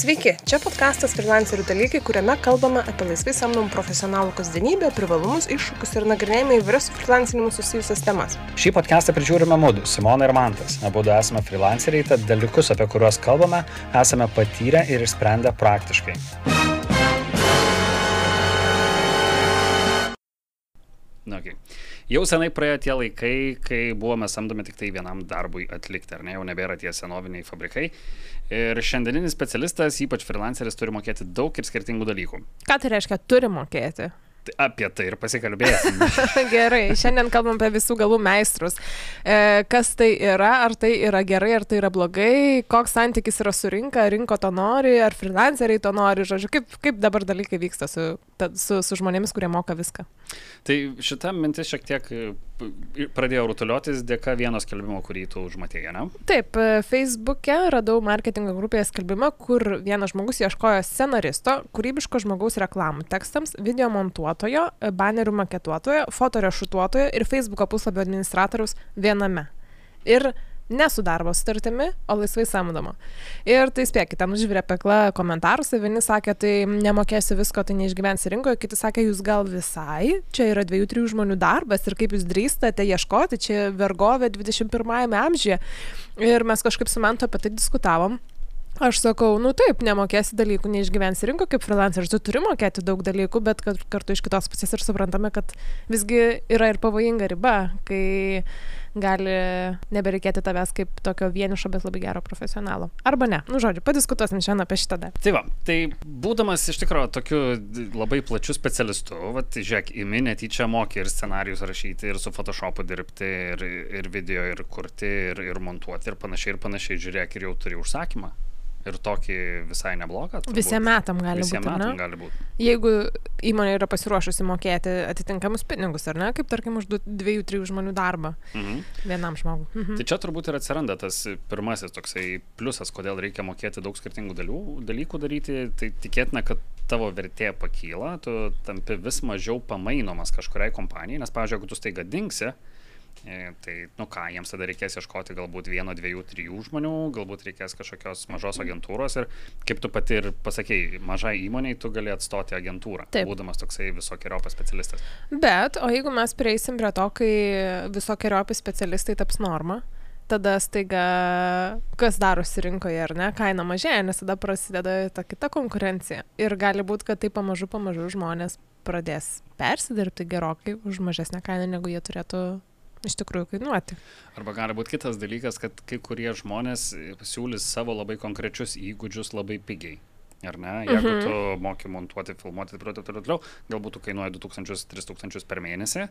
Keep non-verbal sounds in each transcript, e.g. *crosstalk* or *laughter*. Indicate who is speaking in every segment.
Speaker 1: Sveiki, čia podkastas Freelancerių dalykai, kuriame kalbame apie laisvai samdomų profesionalų kasdienybę, privalumus, iššūkius ir nagrinėjame įvairias su freelancinimu susijusias temas.
Speaker 2: Šį podcastą prižiūrime mūdu, Simona ir Mantas. Abu esame freelanceriai, tad dalykus, apie kuriuos kalbame, esame patyrę ir išsprendę praktiškai. Jau senai praėjo tie laikai, kai buvome samdomi tik tai vienam darbui atlikti, ar ne, jau nebėra tie senoviniai fabrikai. Ir šiandieninis specialistas, ypač freelanceris, turi mokėti daug ir skirtingų dalykų.
Speaker 1: Ką tai reiškia, turi mokėti?
Speaker 2: Tai apie tai ir pasikalbėsim. *laughs*
Speaker 1: gerai, šiandien kalbam apie visų galų meistrus. E, kas tai yra, ar tai yra gerai, ar tai yra blogai, koks santykis yra su rinka, rinko to nori, ar freelanceriai to nori, žodžiu, kaip, kaip dabar dalykai vyksta su, su, su žmonėmis, kurie moka viską.
Speaker 2: Tai šita mintis šiek tiek e, pradėjo rutuliotis dėka vieno skelbimo, kurį tu užmatėjai, ne?
Speaker 1: Taip, e, Facebook'e radau marketingo grupėje skelbimą, kur vienas žmogus ieškojo scenaristo, kūrybiško žmogaus reklamų tekstams, video montuotojo, e, banerių maketuotojo, fotorešutuotojo ir Facebook'o puslapio administratoriaus viename. Ir ne su darbo sutartimi, o laisvai samdoma. Ir tai spėkite, ten užvirė pekla komentarus, vieni sakė, tai nemokėsi visko, tai neišgyvensi rinkoje, kiti sakė, jūs gal visai, čia yra dviejų, trijų žmonių darbas ir kaip jūs drįstate ieškoti, čia vergovė 21 amžiuje. Ir mes kažkaip su Mantu apie tai diskutavom. Aš sakau, nu taip, nemokėsi dalykų, neišgyvensi rinko kaip freelanceris, tu turi mokėti daug dalykų, bet kartu iš kitos pusės ir suprantame, kad visgi yra ir pavojinga riba, kai gali nebereikėti tavęs kaip tokio vienišo, bet labai gero profesionalo. Arba ne. Nu, žodžiu, padiskutuosim šiandien apie šitą dar.
Speaker 2: Tai va, tai būdamas iš tikrųjų tokiu labai plačiu specialistu, va, tai žiūrėk, imi netyčia moki ir scenarius rašyti, ir su Photoshopu dirbti, ir, ir video, ir kurti, ir, ir montuoti, ir panašiai, ir panašiai, žiūrėk, ir jau turi užsakymą. Ir tokį visai neblogą.
Speaker 1: Visiems metam gali
Speaker 2: Visiem
Speaker 1: būti.
Speaker 2: Metam gali būti.
Speaker 1: Jeigu įmonė yra pasiruošusi mokėti atitinkamus pinigus, ar ne, kaip tarkim už dviejų, trijų žmonių darbą mhm. vienam žmogui.
Speaker 2: Mhm. Tai čia turbūt ir atsiranda tas pirmasis toksai pliusas, kodėl reikia mokėti daug skirtingų dalių, dalykų daryti. Tai tikėtina, kad tavo vertė pakyla, tu tampi vis mažiau pamainomas kažkuriai kompanijai, nes, pavyzdžiui, jeigu tu staiga dingsi, E, tai, nu ką, jiems tada reikės ieškoti galbūt vieno, dviejų, trijų žmonių, galbūt reikės kažkokios mažos agentūros ir kaip tu pati ir pasakėjai, mažai įmoniai tu gali atstoti agentūrą, Taip. būdamas toksai visokiojopas specialistas.
Speaker 1: Bet, o jeigu mes prieisim prie to, kai visokiojopi specialistai taps norma, tada staiga kas darosi rinkoje, ar ne, kaina mažėja, nes tada prasideda ta kita konkurencija. Ir gali būti, kad tai pamažu, pamažu žmonės pradės persidirbti gerokai už mažesnę kainą, negu jie turėtų iš tikrųjų kainuoti.
Speaker 2: Arba gali būti kitas dalykas, kad kai kurie žmonės siūlys savo labai konkrečius įgūdžius labai pigiai. Ar ne? Jeigu mhm. tu moki montuoti, filmuoti ir taip toliau, galbūt tu kainuoja 2000-3000 per mėnesį,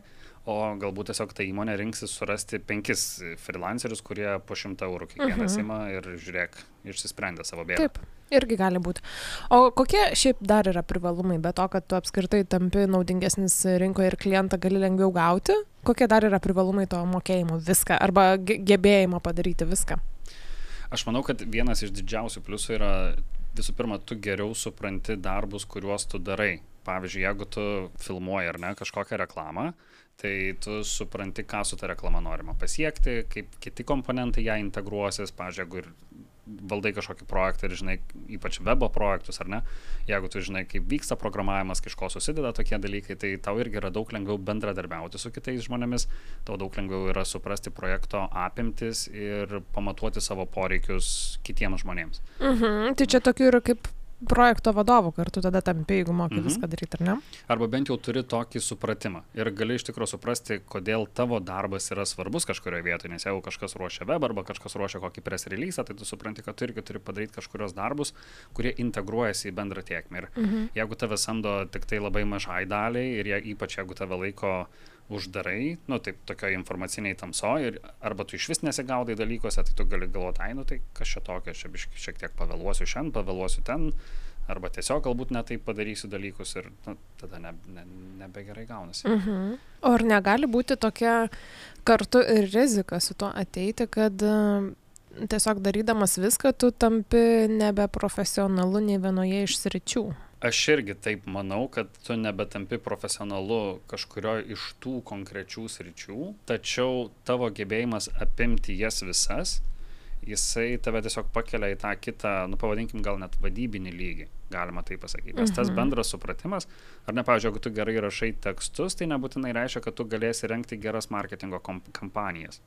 Speaker 2: o galbūt tiesiog ta įmonė rinksis surasti penkis freelancerius, kurie po 100 eurų kiekvienas mhm. ima ir žiūrėk, išsisprendė savo bėdą.
Speaker 1: Taip. Irgi gali būti. O kokie šiaip dar yra privalumai, be to, kad tu apskritai tampi naudingesnis rinkoje ir klientą gali lengviau gauti, kokie dar yra privalumai to mokėjimo viską arba gebėjimo padaryti viską?
Speaker 2: Aš manau, kad vienas iš didžiausių pliusų yra visų pirma, tu geriau supranti darbus, kuriuos tu darai. Pavyzdžiui, jeigu tu filmuoji ar ne kažkokią reklamą, tai tu supranti, ką su ta reklama norima pasiekti, kaip kiti komponentai ją integruosis, pavyzdžiui, jeigu ir valdai kažkokį projektą ir žinai, ypač webo projektus ar ne, jeigu tu žinai, kaip vyksta programavimas, iš ko susideda tokie dalykai, tai tau irgi yra daug lengviau bendradarbiauti su kitais žmonėmis, tau daug lengviau yra suprasti projekto apimtis ir pamatuoti savo poreikius kitiems žmonėms.
Speaker 1: Mhm, tai čia tokių yra kaip projekto vadovu kartu tada tampi, jeigu moki mhm. viską daryti, ar ne?
Speaker 2: Arba bent jau turi tokį supratimą ir gali iš tikrųjų suprasti, kodėl tavo darbas yra svarbus kažkurioje vietoje, nes jeigu kažkas ruošia web arba kažkas ruošia kokį press release, tai tu supranti, kad tu irgi turi padaryti kažkurios darbus, kurie integruojasi į bendrą tiekmę. Ir mhm. jeigu tave samdo tik tai labai mažai daliai ir jie, ypač jeigu tave laiko uždarai, nu taip, tokioje informaciniai tamsoje, arba tu iš vis nesigaudai dalykuose, tai tu gali galvoti, ai, nu tai kas čia tokio, čia šiek tiek pavėluosiu šiandien, pavėluosiu ten, arba tiesiog galbūt netai padarysiu dalykus ir nu, tada ne, ne, nebegerai gaunasi.
Speaker 1: Mhm. O ar negali būti tokia kartu ir rizika su tuo ateiti, kad tiesiog darydamas viską, tu tampi nebeprofesionalu nei vienoje iš sričių?
Speaker 2: Aš irgi taip manau, kad tu nebetampi profesionalu kažkurio iš tų konkrečių sričių, tačiau tavo gebėjimas apimti jas visas jisai tave tiesiog pakelia į tą kitą, nu pavadinkim gal net vadybinį lygį, galima tai pasakyti. Nes tas
Speaker 1: Mhm.
Speaker 2: bendras supratimas, ar ne, pavyzdžiui, jeigu tu gerai rašai tekstus, tai nebūtinai reiškia, kad tu galėsi renkti geras marketingo kampanijas.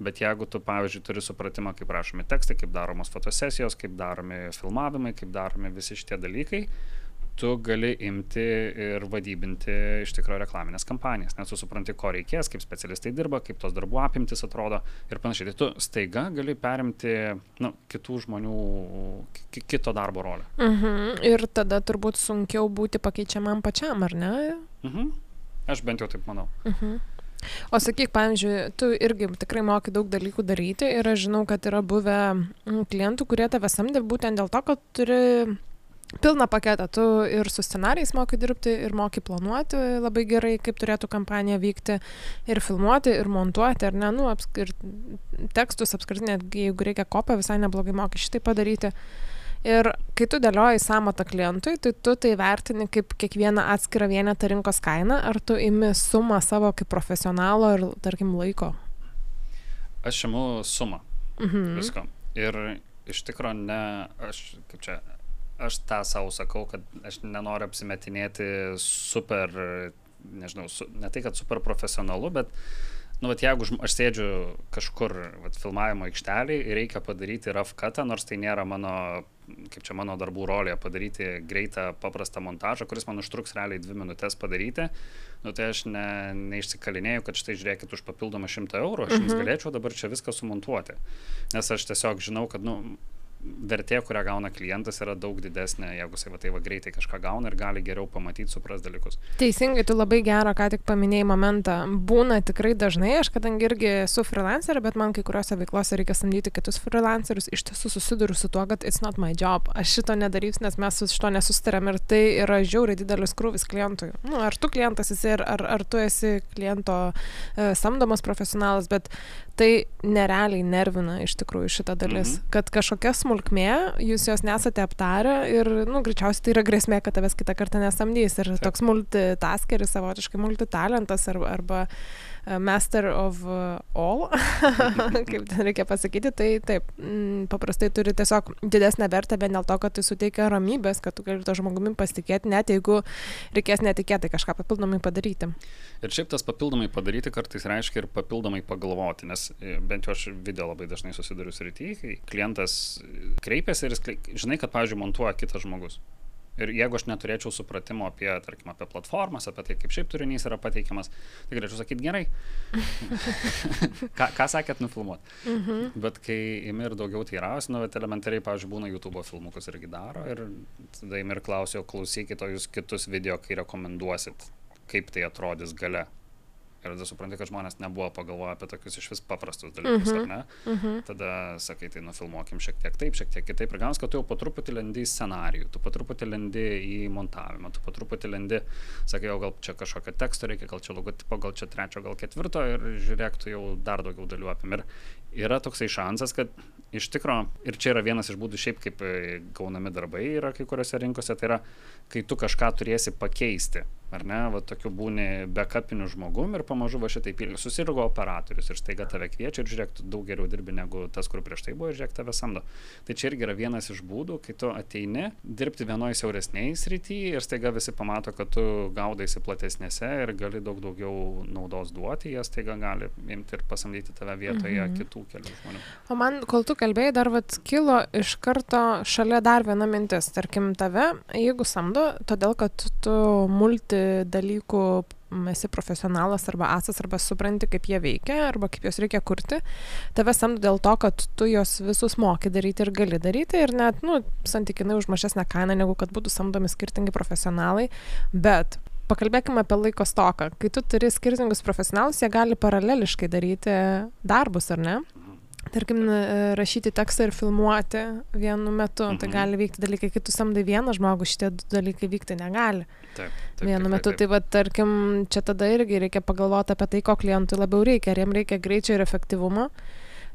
Speaker 2: Bet jeigu tu, pavyzdžiui, turi supratimą, kaip rašomi tekstai, kaip daromos fotosesijos, kaip daromi filmavimai, kaip daromi visi šitie dalykai, tu gali imti ir vadybinti iš tikrųjų reklaminės kampanijas, nes tu supranti, ko reikės, kaip specialistai dirba, kaip tos darbų apimtis atrodo ir panašiai. Tai tu staiga gali perimti nu, kitų žmonių, ki- kito darbo rolę.
Speaker 1: Mhm. Ir tada turbūt sunkiau būti pakeičiamam pačiam, ar ne?
Speaker 2: Mhm. Aš bent jau taip manau.
Speaker 1: Mhm. O sakyk, pavyzdžiui, tu irgi tikrai moki daug dalykų daryti ir aš žinau, kad yra buvę mm, klientų, kurie tave samdė būtent dėl to, kad turi pilną paketą. Tu ir su scenarijais moki dirbti, ir moki planuoti labai gerai, kaip turėtų kampanija vykti, ir filmuoti, ir montuoti, ar ne, nu, apsk ir tekstus apskritai, netgi jeigu reikia kopą, visai neblogai moki šitai padaryti. Ir kai tu dėlioji samatą klientui, tai tu tai vertini kaip kiekvieną atskirą vienetą rinkos kainą, ar tu imi sumą savo kaip profesionalo ir, tarkim, laiko.
Speaker 2: Aš imu sumą
Speaker 1: Mhm.
Speaker 2: visko. Ir iš tikrųjų ne, aš kaip čia, aš tą savo sakau, kad aš nenoriu apsimetinėti super, nežinau, su, ne tai, kad super profesionalu, bet, nu, vat, jeigu aš sėdžiu kažkur vat, filmavimo aikštelėje ir reikia padaryti cutą, nors tai nėra mano, kaip čia mano darbų rolė, padaryti greitą, paprastą montažą, kuris man užtruks realiai dvi minutės padaryti, nu, tai aš ne, neišsikalinėjau, kad štai žiūrėkit už papildomą šimtą eurų, aš jums
Speaker 1: Mhm.
Speaker 2: galėčiau dabar čia viską sumontuoti. Nes aš tiesiog žinau, kad, nu, vertė, kurią gauna klientas, yra daug didesnė, jeigu jisai va tai va greitai kažką gauna ir gali geriau pamatyti, supras dalykus.
Speaker 1: Teisingai, tu labai gerą, ką tik paminėjai momentą. Būna tikrai dažnai, aš kadangi irgi esu freelancer, bet man kai kuriuose veiklose reikia samdyti kitus freelancerius, iš tiesų susiduriu su tuo, kad it's not my job. Aš šito nedarysiu, nes mes su šito nesusitariam ir tai yra žiauriai didelis krūvis klientui. Nu, ar tu klientas esi, ar, ar, tu esi kliento e, samdomas profesionalas, bet tai nerealiai nervina iš tikrųjų šita dalis.
Speaker 2: Mhm.
Speaker 1: Kad kažkokia smulkmė, jūs jos nesate aptarę ir, nu, greičiausiai tai yra grėsmė, kad tavęs kitą kartą nesamdys. Ir
Speaker 2: Taip.
Speaker 1: toks multitaskeris, savotiškai multitalentas arba, arba master of uh, all, *laughs* kaip ten reikia pasakyti, tai taip, mm, paprastai turi tiesiog didesnę vertę vien dėl to, kad tai suteikia ramybės, kad tu gali to žmogumi pasitikėti, net jeigu reikės netikėtai kažką papildomai padaryti.
Speaker 2: Ir šiaip tas papildomai padaryti kartais reiškia ir papildomai pagalvoti, nes e, bent jau aš video labai dažnai susiduriu srity, kai klientas e, kreipiasi ir jis, žinai, kad, pavyzdžiui, montuoja kitas žmogus. Ir jeigu aš neturėčiau supratimo apie, tarkim, apie platformas, apie tai, kaip šiaip turinys yra pateikiamas, tai galėčiau sakyti gerai. *laughs* ką, ką sakėt nufilmuoti?
Speaker 1: Mhm.
Speaker 2: Bet kai imi ir daugiau teirausi, nu, bet elementariai, pavyzdžiui, būna YouTube filmukus irgi daro ir tada imi ir klausiu, klausykit, o jūs kitus video, kai rekomenduosit, kaip tai atrodys gale. Ir tada supranti, kad žmonės nebuvo pagalvoję apie tokius iš vis paprastus dalykus,
Speaker 1: Mhm.
Speaker 2: ar ne?
Speaker 1: Mhm.
Speaker 2: Tada sakai, tai nufilmuokim šiek tiek taip, šiek tiek kitaip. Ir ganas, kad tu jau po truputį lendi į scenarijų, tu po truputį lendi į montavimą, tu po truputį lendi, sakai, o gal čia kažkokio teksto reikia, gal čia logotipo, gal čia trečio, gal ketvirto ir žiūrėk, tu jau dar daugiau dalių apim. Ir yra toksai šansas, kad iš tikro, ir čia yra vienas iš būdų šiaip, kaip e, gaunami darbai yra kai kuriuose rinkose, tai yra, kai tu kažką turėsi pakeisti. Ar ne, va tokiu būni backupiniu žmogum ir pamažu va šitai pilni. Susirgo operatorius ir staiga tave kviečia ir žiūrėk, tu daug geriau dirbi negu tas, kur prieš tai buvo ir žiūrėk, tave samdo. Tai čia irgi yra vienas iš būdų, kai tu ateini dirbti vienoje siauresnėje srityje ir staiga visi pamato, kad tu gaudaisi platesnėse ir gali daug daugiau naudos duoti, jie staiga gali imti ir pasamdyti tave vietoje
Speaker 1: Mhm.
Speaker 2: kitų kelių žmonių.
Speaker 1: O man, kol tu kalbėjai, dar vat kilo iš karto šalia dar viena mintis. Tarkim, tave, jeigu samdo, todėl kad tu multi dalykų esi profesionalas arba asas, arba supranti, kaip jie veikia, arba kaip juos reikia kurti, tave samdo dėl to, kad tu juos visus moki daryti ir gali daryti ir net, nu, santykinai už mažesnę kainą, negu kad būtų samdomi skirtingi profesionalai, bet Pakalbėkime apie laiko stoką. Kai tu turi skirtingus profesionalus, jie gali paraleliškai daryti darbus, ar ne?
Speaker 2: Mhm.
Speaker 1: Tarkim, e, rašyti tekstą ir filmuoti vienu metu. Mhm. Tai
Speaker 2: Mhm.
Speaker 1: gali vykti dalykai, kai tu samdai vieną žmogų, šitie du dalykai vykti negali.
Speaker 2: Taip, taip,
Speaker 1: Vienu
Speaker 2: tikrai
Speaker 1: metu.
Speaker 2: taip.
Speaker 1: Tai va, tarkim, čia tada irgi reikia pagalvoti apie tai, ko klientui labiau reikia. Ar jam reikia greičio ir efektyvumo.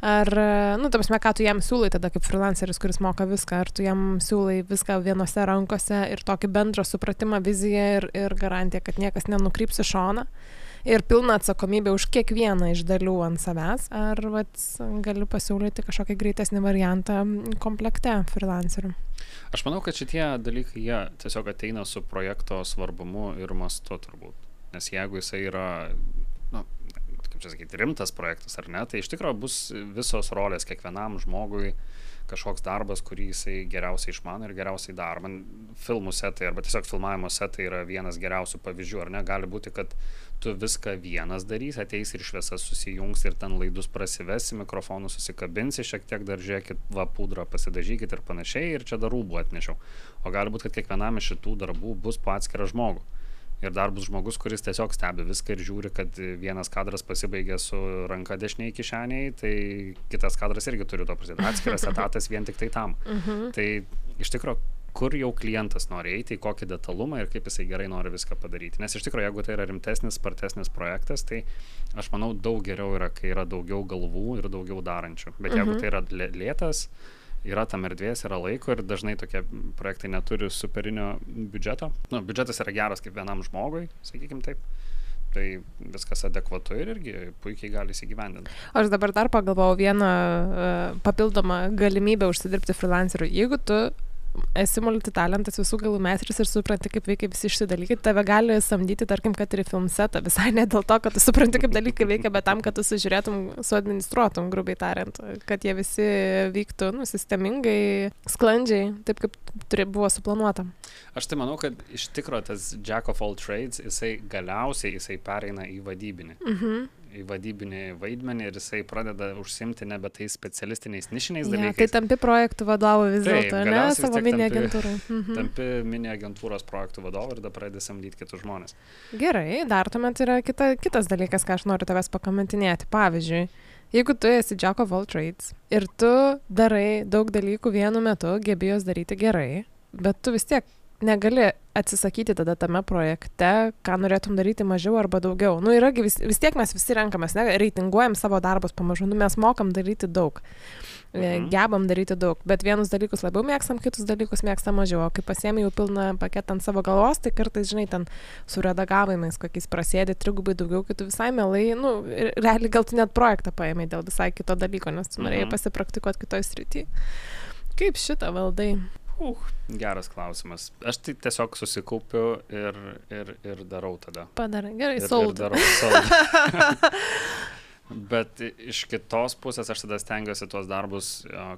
Speaker 1: Ar, e, nu, ta prasme, ką tu jam siūlai tada kaip freelanceris, kuris moka viską, ar tu jam siūlai viską vienose rankose ir tokį bendrą supratimą, viziją ir, ir garantiją, kad niekas nenukryps į šoną. Ir pilna atsakomybė už kiekvieną iš dalių ant savęs. Ar vat, galiu pasiūlyti kažkokį greitesnį variantą komplekte freelancerių?
Speaker 2: Aš manau, kad šitie dalykai, jie tiesiog ateina su projekto svarbumu ir mastu turbūt. Nes jeigu jisai yra, nu, čia sakyti, rimtas projektas ar ne, tai iš tikrųjų bus visos rolės kiekvienam žmogui kažkoks darbas, kurį jisai geriausiai išmano ir geriausiai daro. Man filmų setai arba tiesiog filmavimo setai yra vienas geriausių pavyzdžių, ar ne? Gali būti, kad tu viską vienas darysi, ateis ir šviesas susijungs ir ten laidus prasivesi, mikrofonų susikabinsi, šiek tiek dar žiūrėkit, va, pudrą pasidažykit ir panašiai, ir čia dar rūbų atnešiau. O gali būti, kad kiekvienam iš šitų darbų bus po atskirą žmogų ir dar bus žmogus, kuris tiesiog stebi viską ir žiūri, kad vienas kadras pasibaigė su ranka dešiniai kišeniai, tai kitas kadras irgi turi to prasidėti. Atskiras *laughs* etatas vien tik tai tam. Uh mhm. -huh. Tai iš tikrųjų, kur jau klientas nori eiti, į kokį detalumą ir kaip jisai gerai nori viską padaryti. Nes iš tikrųjų, jeigu tai yra rimtesnis, spartesnis projektas, tai aš manau daug geriau yra, kai yra daugiau galvų ir daugiau darančių. Bet -huh. jeigu mhm. tai yra lėtas, yra tam erdvės, yra laiko ir dažnai tokie projektai neturi superinio biudžeto. Nu, biudžetas yra geras kaip vienam žmogui, sakykime taip. Tai viskas adekvatu ir irgi puikiai gali įsigyvendinti.
Speaker 1: Aš dabar dar pagalvojau vieną uh, papildomą galimybę užsidirbti freelanceriu. Jeigu tu esi multitalentas visų galų meistras ir supranti, kaip veikia visi šitie dalykai, tave gali samdyti, tarkim, kad ir į filmsetą, visai ne dėl to, kad tu supranti, kaip dalykai veikia, bet tam, kad tu sužiūrėtum, suadministruotum, grubiai tariant, kad jie visi vyktų nu, sistemingai, sklandžiai, taip kaip turi, buvo suplanuota.
Speaker 2: Aš tai manau, kad iš tikrųjų tas Jack of all trades, jisai galiausiai jisai pereina į vadybinį. Mhm į vadybinį vaidmenį ir jisai pradeda užsimti nebe tais specialistiniais nišiniais ja, dalykais.
Speaker 1: Tai tampi projektų vadovu vis dėlto, ne savo mini agentūrai.
Speaker 2: Mhm. Tampi mini agentūros projektų vadovu ir tada pradedi samdyti kitus žmonės.
Speaker 1: Gerai, dar tuomet yra kita, kitas dalykas, ką aš noriu tavęs pakomentinėti. Pavyzdžiui, jeigu tu esi Jack of all trades ir tu darai daug dalykų vienu metu, gebi juos daryti gerai, bet tu vis tiek negali atsisakyti tada tame projekte, ką norėtum daryti mažiau arba daugiau. Nu, yra vis, vis tiek mes visi renkamės, ne, reitinguojam savo darbus pamažu, nu, mes mokam daryti daug, e, mhm. gebam daryti daug, bet vienus dalykus labiau mėgstam, kitus dalykus mėgstam mažiau, o kai pasiemi jau pilną paketą ant savo galvos, tai kartais, žinai, ten su redagavimais kokiais prasėdi trigubai daugiau, kai tu visai mielai, nu, realiai gal tu net projektą paėmė dėl visai kito dalyko, nes tu norėjai mhm. pasipraktikuoti kitoje srityje. Kaip šitą valdai?
Speaker 2: Uh, geras klausimas. Aš tai tiesiog susikaupiu ir, ir, ir darau tada.
Speaker 1: Padarai, gerai, sold.
Speaker 2: Ir, ir darau sold. *laughs* Bet iš kitos pusės aš tada stengiuosi tuos darbus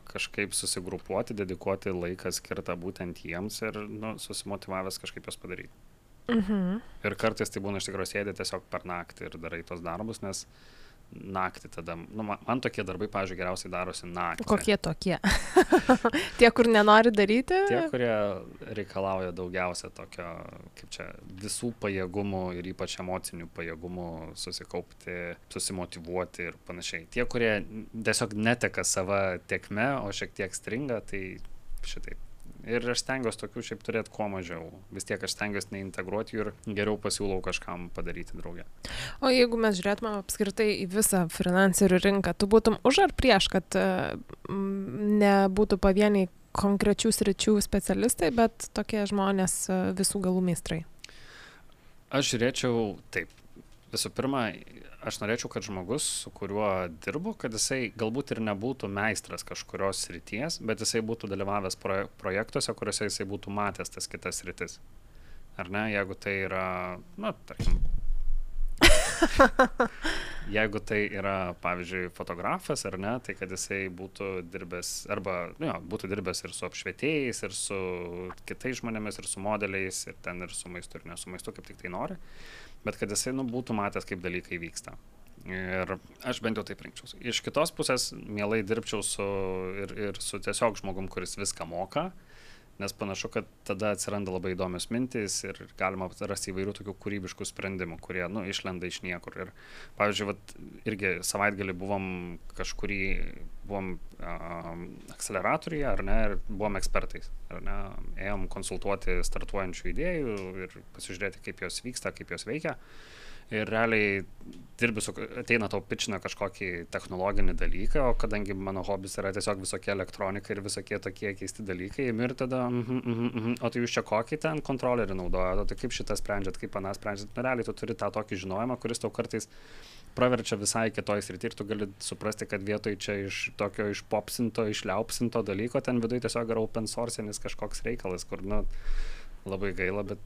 Speaker 2: kažkaip susigrupuoti, dedikuoti laiką skirtą būtent jiems ir nu, susimotivavęs kažkaip juos padaryti. Mhm. Ir kartais tai būna iš tikrųjų sėdė tiesiog per naktį ir darai tuos darbus, nes uh, naktį tada. Nu, man, tokie darbai, pavyzdžiui, geriausiai darosi naktį.
Speaker 1: Kokie tokie? *laughs* Tie, kur nenori daryti?
Speaker 2: Tie, kurie reikalauja daugiausia tokio, kaip čia, visų pajėgumų ir ypač emocinių pajėgumų susikaupti, susimotivuoti ir panašiai. Tie, kurie tiesiog neteka savo tekme, o šiek tiek stringa, tai šitaip ir aš stengiuosi tokių šiaip turėti kuo mažiau. Vis tiek aš stengiuosi neintegruoti jų ir geriau pasiūlau kažkam padaryti draugę.
Speaker 1: O jeigu mes žiūrėtume apskritai į visą freelancerių rinką, tu būtum už ar prieš, kad nebūtų pavieniai konkrečių sričių specialistai, bet tokie žmonės e, visų galų meistrai?
Speaker 2: Aš žiūrėčiau taip. Visų pirma, aš norėčiau, kad žmogus, su kuriuo dirbu, kad jisai galbūt ir nebūtų meistras kažkurios srities, bet jisai būtų dalyvavęs proje projektuose, kuriuose jisai būtų matęs tas kitas sritis. Ar ne, jeigu tai yra, na, tarkim. *laughs* jeigu tai yra, pavyzdžiui, fotografas ar ne, tai kad jisai būtų dirbęs, arba, nu, jo, būtų dirbęs ir su apšvietėjais, ir su kitais žmonėmis, ir su modeliais, ir ten ir su maistu, ir ne su maistu, kaip tik tai nori. Bet kad jisai nu, būtų matęs, kaip dalykai vyksta. Ir aš bent jau taip rinkčiausi. Iš kitos pusės, mielai dirbčiau su, ir, ir su tiesiog žmogum, kuris viską moka, nes panašu, kad tada atsiranda labai įdomios mintys ir galima rasti įvairių tokių kūrybiškų sprendimų, kurie, nu, išlenda iš niekur. Ir, pavyzdžiui, vat, irgi savaitgalį buvom kažkurį, buvom uh, akceleratoriuje, ar ne, ir buvom ekspertais, ar ne, ėjom konsultuoti startuojančių idėjų ir pasižiūrėti, kaip jos vyksta, kaip jos veikia. Ir realiai dirbi su, ateina tau pičina kažkokį technologinį dalyką, o kadangi mano hobis yra tiesiog visokie elektronika ir visokie tokie keisti dalykai, ir tada, mm -hmm, mm -hmm, o tai jūs čia kokį ten kontrolerį naudojate, tai kaip šitą sprendžiat, kaip aną sprendžiat, na realiai tu turi tą tokį žinojimą, kuris tau kartais praverčia visai kitoj srity ir tu gali suprasti, kad vietoj čia iš tokio išpopsinto, išliaupsinto dalyko, ten viduje tiesiog yra open source'inis kažkoks reikalas, kur, nu, labai gaila, bet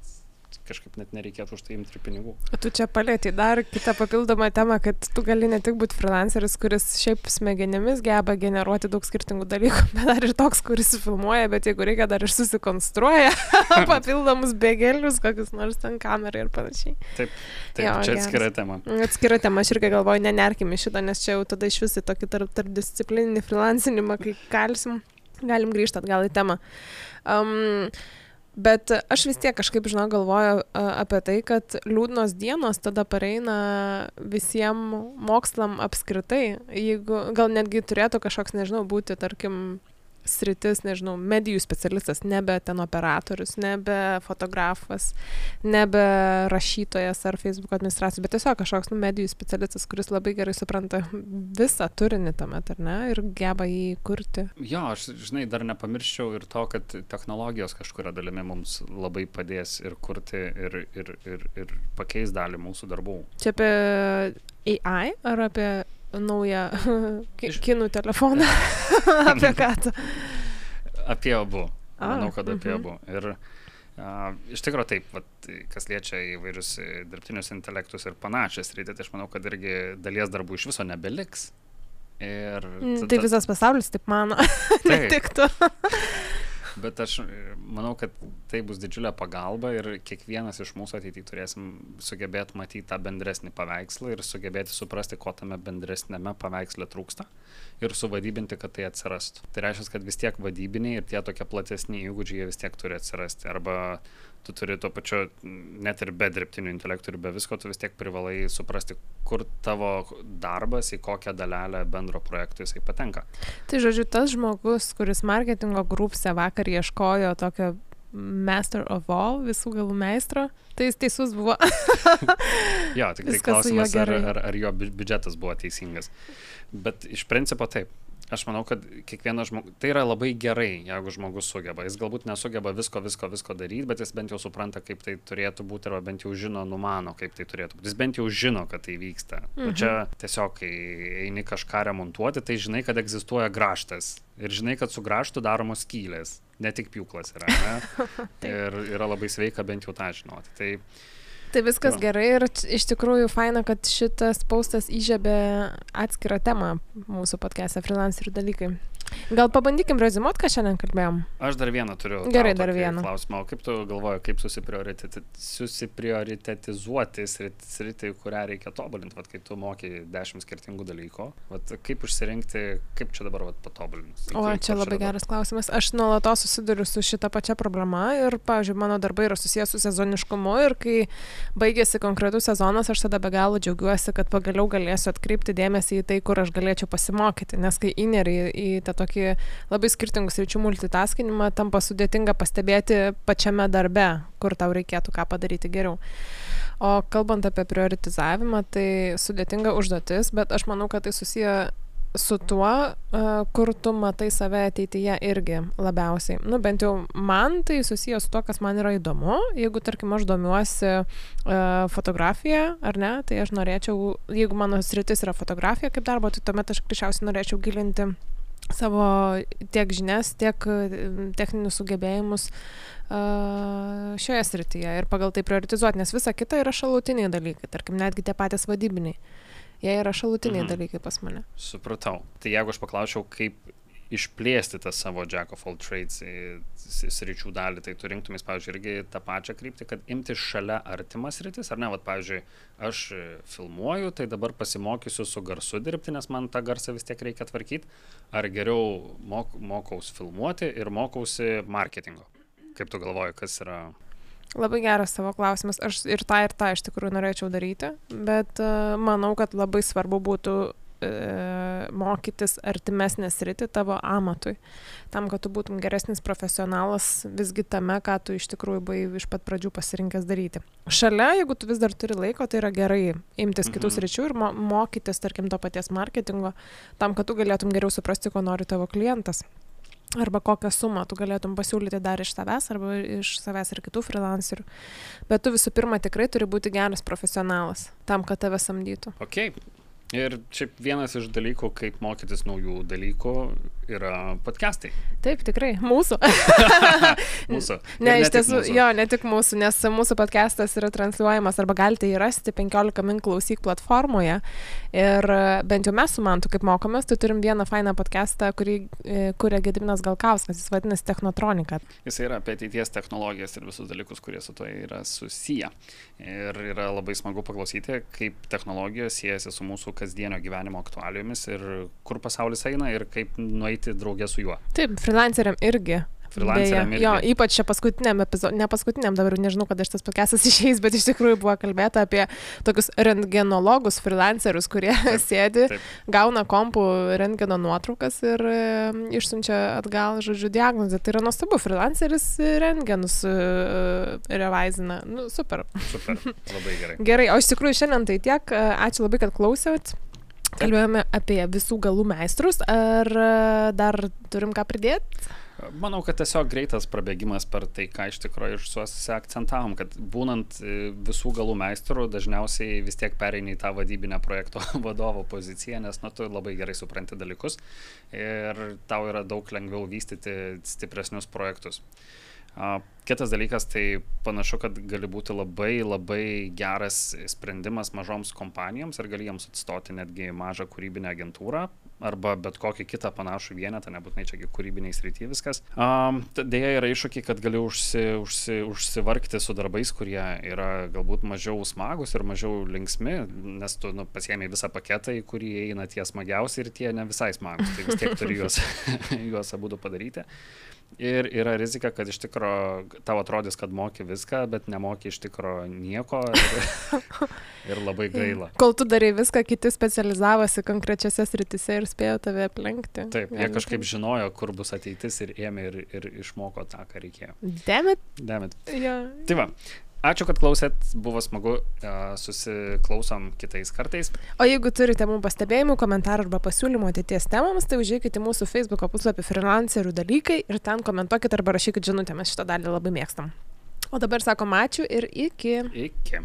Speaker 2: kažkaip net nereikėtų už tai imti ir pinigų.
Speaker 1: Tu čia palėti dar kitą papildomą temą, kad tu gali ne tik būti freelanceris, kuris šiaip smegenimis geba generuoti daug skirtingų dalykų, bet dar ir toks, kuris filmuoja, bet jeigu reikia, dar ir susikonstruoja *laughs* papildomus bėgelius, kokius nors ten kamerą ir panašiai.
Speaker 2: Taip, taip jo, čia atskira tema.
Speaker 1: Atskira tema, aš irgi galvoju, nenerkime šito, nes čia jau tada iš visai tokį tarp, tarp disciplininį freelancinimą, kai kalsim, galim grįžti atgal į temą. Um, Bet aš vis tiek kažkaip, žinau, galvoju apie tai, kad liūdnos dienos tada pareina visiems mokslam apskritai. Jeigu gal netgi turėtų kažkoks, nežinau, būti, tarkim, sritis, nežinau, medijų specialistas, nebe ten operatorius, nebe fotografas, nebe rašytojas ar Facebook administracijos, bet tiesiog kažkoks nu, medijų specialistas, kuris labai gerai supranta visą turinį tuomet, ar ne, ir geba jį kurti.
Speaker 2: Jo, aš, žinai, dar nepamirščiau ir to, kad technologijos kažkuria dalimi mums labai padės ir kurti, ir, ir, ir, ir pakeis dalį mūsų darbų.
Speaker 1: Čia apie AI ar apie naują *laughs* kinų telefoną. *laughs* apie ką tu?
Speaker 2: Apie abu. A, Manau, kad apie mhm. abu. Ir a, iš tikrųjų taip, vat, kas liečia įvairius dirbtinius intelektus ir panašias rytį, tai aš manau, kad irgi dalies darbų iš viso nebeliks. Ir
Speaker 1: mm, tada... Tai visas pasaulis taip mano. *laughs* ne tik tu.
Speaker 2: Bet aš manau, kad tai bus didžiulė pagalba ir kiekvienas iš mūsų ateityje turėsim sugebėti matyti tą bendresnį paveikslą ir sugebėti suprasti, ko tame bendresnėme paveiksle trūksta ir suvadybinti, kad tai atsirastų. Tai reiškia, kad vis tiek vadybiniai ir tie tokie platesni įgūdžiai vis tiek turi atsirasti. Arba tu turi tuo pačiu, net ir be dirbtinių intelektų ir be visko, tu vis tiek privalai suprasti, kur tavo darbas, į kokią dalelę bendro projekto jisai patenka.
Speaker 1: Tai žodžiu, tas žmogus, kuris marketingo grupse vakar ieškojo tokio Master of All, visų galų meistro, tai jis teisus buvo. *laughs*
Speaker 2: jo, tik tai klausimas, ar, ar, ar jo biudžetas buvo teisingas. Bet iš principo taip aš manau, kad kiekvienas žmogus, tai yra labai gerai, jeigu žmogus sugeba. Jis galbūt nesugeba visko, visko, visko daryti, bet jis bent jau supranta, kaip tai turėtų būti, arba bent jau žino, numano, kaip tai turėtų būti. Jis bent jau žino, kad tai vyksta. Mhm. O čia tiesiog, kai eini kažką remontuoti, tai žinai, kad egzistuoja graštas. Ir žinai, kad su graštu daromos skylės. Ne tik pjūklas yra. Ne? *laughs* ir yra labai sveika bent jau tą žinoti. Tai
Speaker 1: Tai viskas ja. gerai ir iš tikrųjų faina, kad šitas paustas įžiebė atskirą temą mūsų podcast'e freelancerių dalykai. Gal pabandykim rezimuot, ką šiandien kalbėjom?
Speaker 2: Aš dar vieną turiu.
Speaker 1: Gerai, dar vieną.
Speaker 2: Klausimą, o kaip tu galvoji, kaip susiprioritetizuoti sritį, kurią reikia tobulinti, vat, kai tu moki dešimt skirtingų dalykų, vat, kaip užsirinkti, kaip čia dabar vat, patobulinus?
Speaker 1: O, čia labai geras klausimas. Aš nuolatos susiduriu su šita pačia problema ir, pavyzdžiui, mano darbai yra susijęs su sezoniškumu ir kai baigėsi konkretus sezonas, aš tada be galo džiaugiuosi, kad pagaliau galėsiu atkreipti dėmesį į tai, kur aš galėčiau pasimokyti, nes kai įneri į tą tokį labai skirtingų sričių multitaskinimą tampa sudėtinga pastebėti pačiame darbe, kur tau reikėtų ką padaryti geriau. O kalbant apie prioritizavimą, tai sudėtinga užduotis, bet aš manau, kad tai susiję su tuo, kur tu matai save ateityje irgi labiausiai. Nu, bent jau man tai susijęs su to, kas man yra įdomu. Jeigu, tarkim, aš domiuosi fotografija, ar ne, tai aš norėčiau, jeigu mano sritis yra fotografija kaip darbo, tai tuomet aš greičiausiai norėčiau gilinti savo tiek žinias, tiek techninius sugebėjimus šioje srityje ir pagal tai prioritizuoti, nes visa kita yra šalutiniai dalykai, tarkim, netgi tie patys vadybiniai. Jie yra šalutiniai mhm. dalykai pas mane.
Speaker 2: Supratau. Tai jeigu aš paklausiau, kaip išplėsti tą savo Jack of all trades sričių dalį, tai tu rinktumės, pavyzdžiui, irgi tą pačią kryptį, kad imti šalia artimas rytis, ar ne, vad, pavyzdžiui, aš filmuoju, tai dabar pasimokysiu su garsu dirbti, nes man tą garsą vis tiek reikia tvarkyti, ar geriau mok, mokausi filmuoti ir mokausi marketingo. Kaip tu galvoji, kas yra
Speaker 1: Labai geras savo klausimas. Aš ir tą, ir tą iš tikrųjų norėčiau daryti, bet uh, manau, kad labai svarbu būtų e, mokytis artimesnę sritį tavo amatui, tam, kad tu būtum geresnis profesionalas visgi tame, ką tu iš tikrųjų buvai iš pat pradžių pasirinkęs daryti. Šalia, jeigu tu vis dar turi laiko, tai yra gerai imtis mhm. kitus ryčių ir mo mokytis, tarkim, to paties marketingo, tam, kad tu galėtum geriau suprasti, ko nori tavo klientas arba kokią sumą tu galėtum pasiūlyti dar iš savęs arba iš savęs ir kitų freelancerių. Bet tu visų pirma tikrai turi būti geras profesionalas tam, kad tave samdytų.
Speaker 2: Ok. Ir šiaip vienas iš dalykų, kaip mokytis naujų dalykų, yra podcastai.
Speaker 1: Taip, tikrai, mūsų. *laughs*
Speaker 2: mūsų.
Speaker 1: Ne, iš tiesų, jo, ne tik mūsų, nes mūsų podcastas yra transliuojamas arba galite jį rasti 15 min klausyk platformoje. Ir bent jau mes su Mantu, kaip mokomės, tai turim vieną fainą podcastą, kurį e, kuria Gediminas Galkauskas, jis vadinasi Technotronika.
Speaker 2: Jis yra apie ateities technologijas ir visus dalykus, kurie su to yra susiję. Ir yra labai smagu paklausyti, kaip technologijos siejasi su mūsų kasdienio gyvenimo aktualijomis ir kur pasaulis eina ir kaip nueiti draugė su juo.
Speaker 1: Taip, freelanceriam irgi.
Speaker 2: Freelanceriam.
Speaker 1: Jo, ypač čia paskutiniam epizodui, ne paskutiniam, dabar nežinau, kada šitas pakesas *laughs* išeis, bet iš tikrųjų buvo kalbėta apie tokius rentgenologus, freelancerius, kurie taip, *laughs* sėdi, taip. gauna kompų rentgeno nuotraukas ir e, išsiunčia atgal, žodžiu, diagnozę. Tai yra nuostabu, freelanceris rentgenus e, revaizina. Nu, super.
Speaker 2: Super, labai gerai. *laughs*
Speaker 1: gerai, o iš tikrųjų šiandien tai tiek. Ačiū labai, kad klausėt. Kalbėjome apie visų galų meistrus. Ar e, dar turim ką pridėti?
Speaker 2: Manau, kad tiesiog greitas prabėgimas per tai, ką iš tikrųjų akcentavom, kad būnant e, visų galų meistrų, dažniausiai vis tiek pereini į tą vadybinę projekto *laughs* vadovo poziciją, nes nu, tu labai gerai supranti dalykus ir tau yra daug lengviau vystyti stipresnius projektus. Kitas dalykas, tai panašu, kad gali būti labai labai geras sprendimas mažoms kompanijoms ir gali jiems atstoti netgi mažą kūrybinę agentūrą arba bet kokį kitą panašų vienetą, nebūtinai čia kūrybiniai srity viskas. Um, Dėja yra iššūkiai, kad gali užsi, užsi, užsivarkti su darbais, kurie yra galbūt mažiau smagus ir mažiau linksmi, nes tu nu, pasiemi visą paketą, į kurį eina tie smagiausi ir tie ne visai smagus, tai vis tiek turi juos, *laughs* juos abu padaryti. Ir yra rizika, kad iš tikrųjų tau atrodys, kad moki viską, bet nemoki iš tikrųjų nieko ir, *laughs* ir labai gaila.
Speaker 1: Kol tu darai viską, kiti specializavosi konkrečiose sritise ir spėjo tave aplenkti.
Speaker 2: Taip, jie kažkaip žinojo, kur bus ateitis ir ėmė ir, ir išmoko tą, ką reikėjo.
Speaker 1: Demit.
Speaker 2: Demit.
Speaker 1: Ja.
Speaker 2: Tai va, Ačiū, kad klausėt, buvo smagu, susiklausom kitais kartais.
Speaker 1: O jeigu turite mums pastebėjimų, komentarų arba pasiūlymų ateities temams, tai užėjkite mūsų Facebook puslapį freelancerių dalykai ir ten komentuokit arba rašykit žinutę, mes šitą dalį labai mėgstam. O dabar sakom ačiū ir iki.
Speaker 2: Iki.